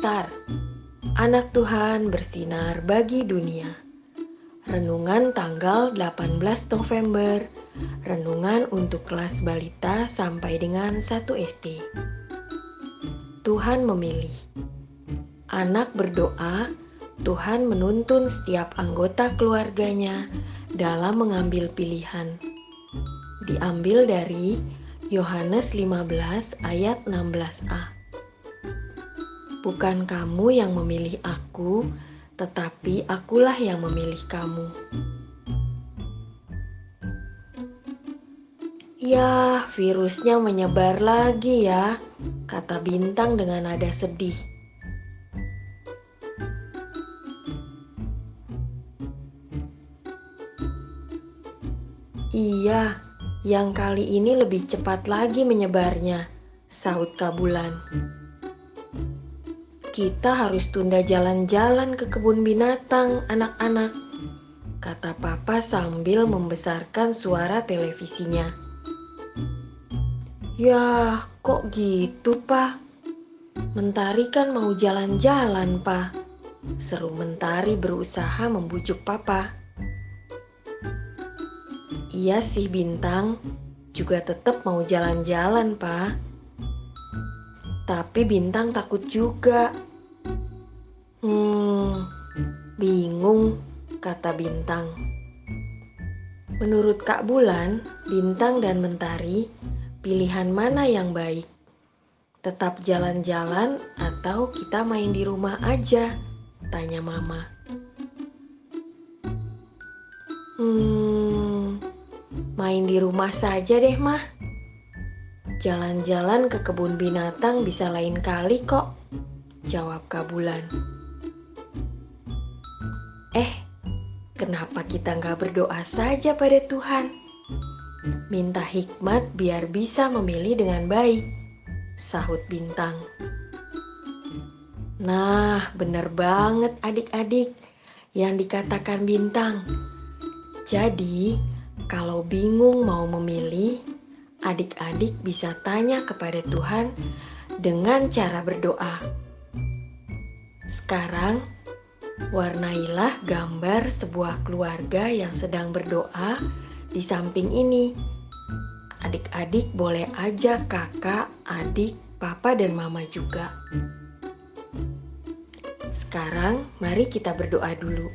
Star, anak Tuhan bersinar bagi dunia. Renungan tanggal 18 November, renungan untuk kelas balita sampai dengan 1 SD. Tuhan memilih. Anak berdoa, Tuhan menuntun setiap anggota keluarganya dalam mengambil pilihan. Diambil dari Yohanes 15 ayat 16a. Bukan kamu yang memilih aku, tetapi akulah yang memilih kamu. Ya, virusnya menyebar lagi ya, kata Bintang dengan nada sedih. Iya, yang kali ini lebih cepat lagi menyebarnya, sahut Kabulan kita harus tunda jalan-jalan ke kebun binatang, anak-anak, kata Papa sambil membesarkan suara televisinya. Ya, kok gitu, Pak? Mentari kan mau jalan-jalan, Pak. Seru Mentari berusaha membujuk Papa. Iya sih, Bintang. Juga tetap mau jalan-jalan, Pak. Tapi Bintang takut juga Hmm, bingung, kata Bintang. Menurut Kak Bulan, Bintang dan Mentari, pilihan mana yang baik? Tetap jalan-jalan atau kita main di rumah aja? Tanya Mama. Hmm, main di rumah saja deh, Mah. Jalan-jalan ke kebun binatang bisa lain kali kok, jawab Kak Bulan. Eh, kenapa kita nggak berdoa saja pada Tuhan? Minta hikmat biar bisa memilih dengan baik, sahut Bintang. Nah, benar banget adik-adik yang dikatakan Bintang. Jadi, kalau bingung mau memilih, adik-adik bisa tanya kepada Tuhan dengan cara berdoa. Sekarang, Warnailah gambar sebuah keluarga yang sedang berdoa di samping ini. Adik-adik boleh ajak kakak, adik, papa, dan mama juga. Sekarang, mari kita berdoa dulu.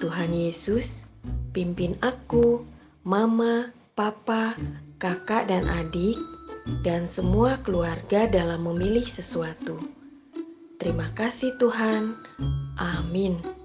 Tuhan Yesus, pimpin aku, mama, papa, kakak, dan adik, dan semua keluarga dalam memilih sesuatu. Terima kasih, Tuhan. Amin.